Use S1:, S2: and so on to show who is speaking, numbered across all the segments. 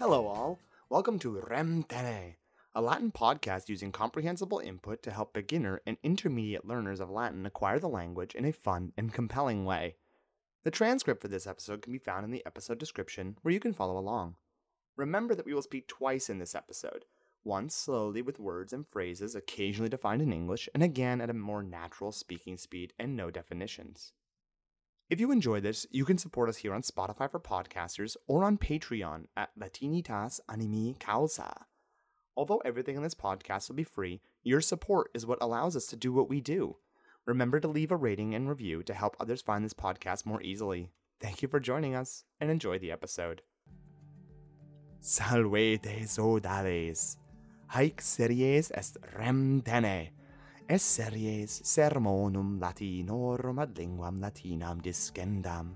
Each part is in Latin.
S1: Hello, all. Welcome to Rem Tene, a Latin podcast using comprehensible input to help beginner and intermediate learners of Latin acquire the language in a fun and compelling way. The transcript for this episode can be found in the episode description, where you can follow along. Remember that we will speak twice in this episode once slowly with words and phrases occasionally defined in English, and again at a more natural speaking speed and no definitions. If you enjoy this, you can support us here on Spotify for podcasters or on Patreon at Latinitas Anime Causa. Although everything in this podcast will be free, your support is what allows us to do what we do. Remember to leave a rating and review to help others find this podcast more easily. Thank you for joining us and enjoy the episode. Salve de sodales. Haec series est rem tene Esseries sermonum latinorum ad linguam latinam discendam.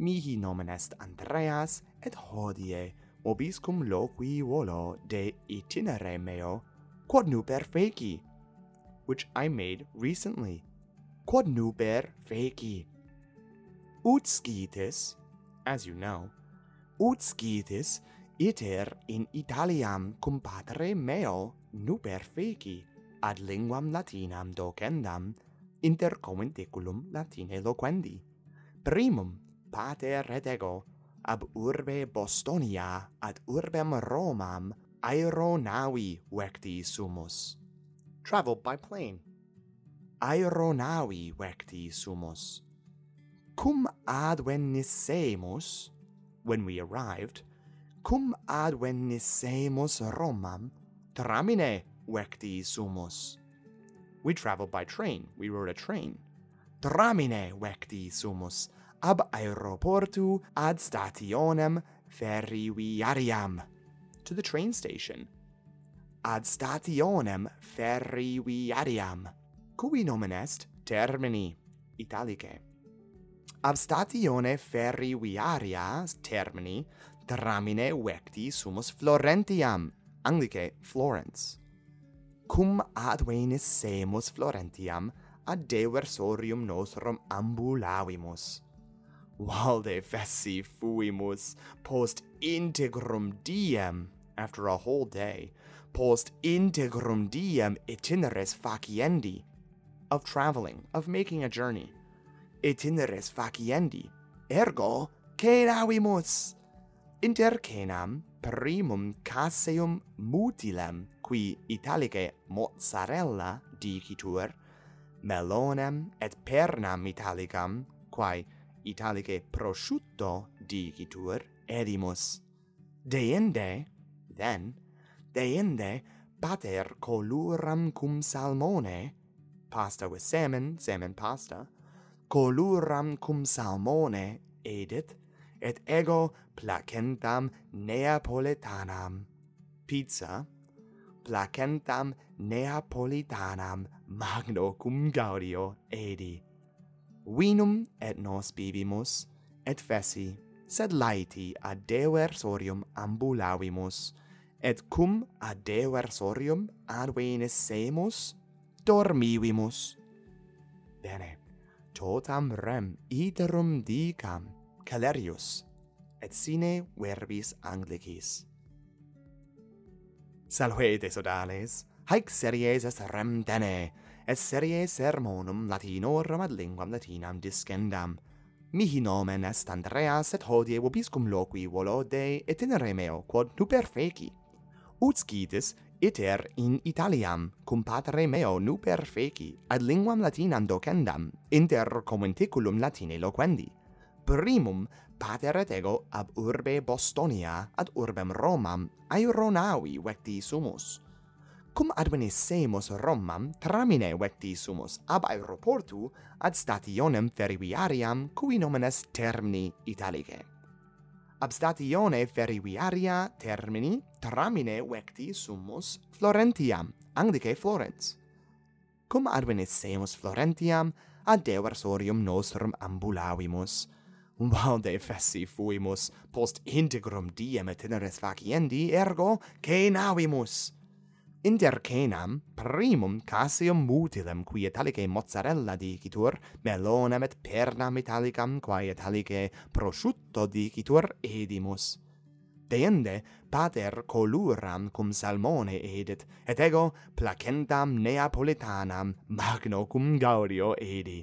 S1: Mihi nomen est Andreas, et hodie obis cum loqui volo de itinere meo, quod nuper feci, which I made recently. Quod nuper feci. Ut scitis, as you know, ut scitis iter in Italiam cum patre meo nuper feci, ad linguam latinam docendam inter commenticulum latine loquendi. Primum, pater et ego, ab urbe Bostonia ad urbem Romam aeronavi vecti sumus. Traveled by plane. Aeronavi vecti sumus. Cum advenissemus, when we arrived, cum advenissemus Romam, tramine vecti sumus. We traveled by train. We rode a train. Tramine vecti sumus ab aeroportu ad stationem ferroviariam. To the train station. Ad stationem ferroviariam. Cui nomen est termini italicae. Ab statione ferroviaria termini tramine vecti sumus Florentiam, Anglicae Florence cum ad venis semus Florentiam ad deversorium nostrum ambulavimus valde fessi fuimus post integrum diem after a whole day post integrum diem itineres faciendi of traveling of making a journey. Itineres faciendi ergo cedavimus inter cenam primum caseum mutilem, qui italicae mozzarella dicitur, melonem et pernam italicam, quae italicae prosciutto dicitur, edimus. Deinde, then, deinde pater coluram cum salmone, pasta with salmon salmon pasta, coluram cum salmone edit, et ego placentam neapolitanam Pizza placentam neapolitanam magno cum gaudio edi. Vinum et nos bibimus, et fessi, sed laeti ad deversorium ambulavimus, et cum ad deversorium advenissemus, dormivimus. Bene, totam rem iterum dicam, Calerius, et sine verbis Anglicis. Salve desodales, haec series est rem dene, et serie sermonum latinorum ad linguam latinam discendam. Mihi nomen est Andreas, et hodie vobiscum loqui volo de itinere meo, quod nuper feci. Ut scitis, iter in Italiam, cum patre meo nuper feci, ad linguam latinam docendam, inter commenticulum latine loquendi primum pateret ego ab urbe Bostonia ad urbem Romam aeronavi vecti sumus. Cum advenissemus Romam tramine vecti sumus ab aeroportu ad stationem ferroviariam cui nomen est Termini Italicae. Ab statione ferroviaria Termini tramine vecti sumus Florentiam, andice Florence. Cum advenissemus Florentiam ad deversorium nostrum ambulavimus, Valde fessi fuimus, post integrum diem itineres faciendi, ergo cenavimus. Inter cenam, primum casium mutilem, qui italicae mozzarella dicitur, melonam et pernam italicam, quae italicae prosciutto dicitur, edimus. Deende pater coluram cum salmone edit, et ego placentam neapolitanam magno cum gaudio edi.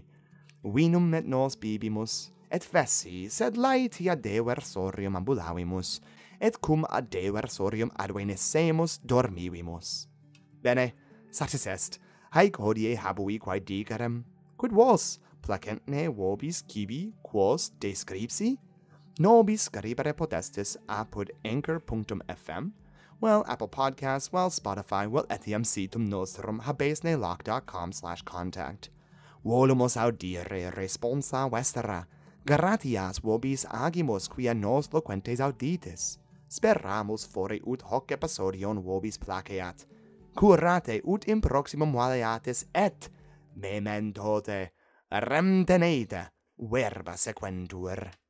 S1: Vinum et nos bibimus, et fessi, sed laetia dever sorium ambulavimus, et cum ad dever sorium advenessemus dormivimus. Bene, satis est, haec hodie habui quae digerem, quid vos, placentne vobis cibi, quos descripsi? Nobis scribere potestis apud anchor.fm, well, Apple Podcasts, well, Spotify, well, etiam situm nostrum habesneloc.com slash contact. Volumus audire responsa vestera, Gratias vobis agimus quia nos loquentes auditis. Speramus fore ut hoc episodion vobis placeat. Curate ut in proximum valeatis et memento te remtenete verba sequentur.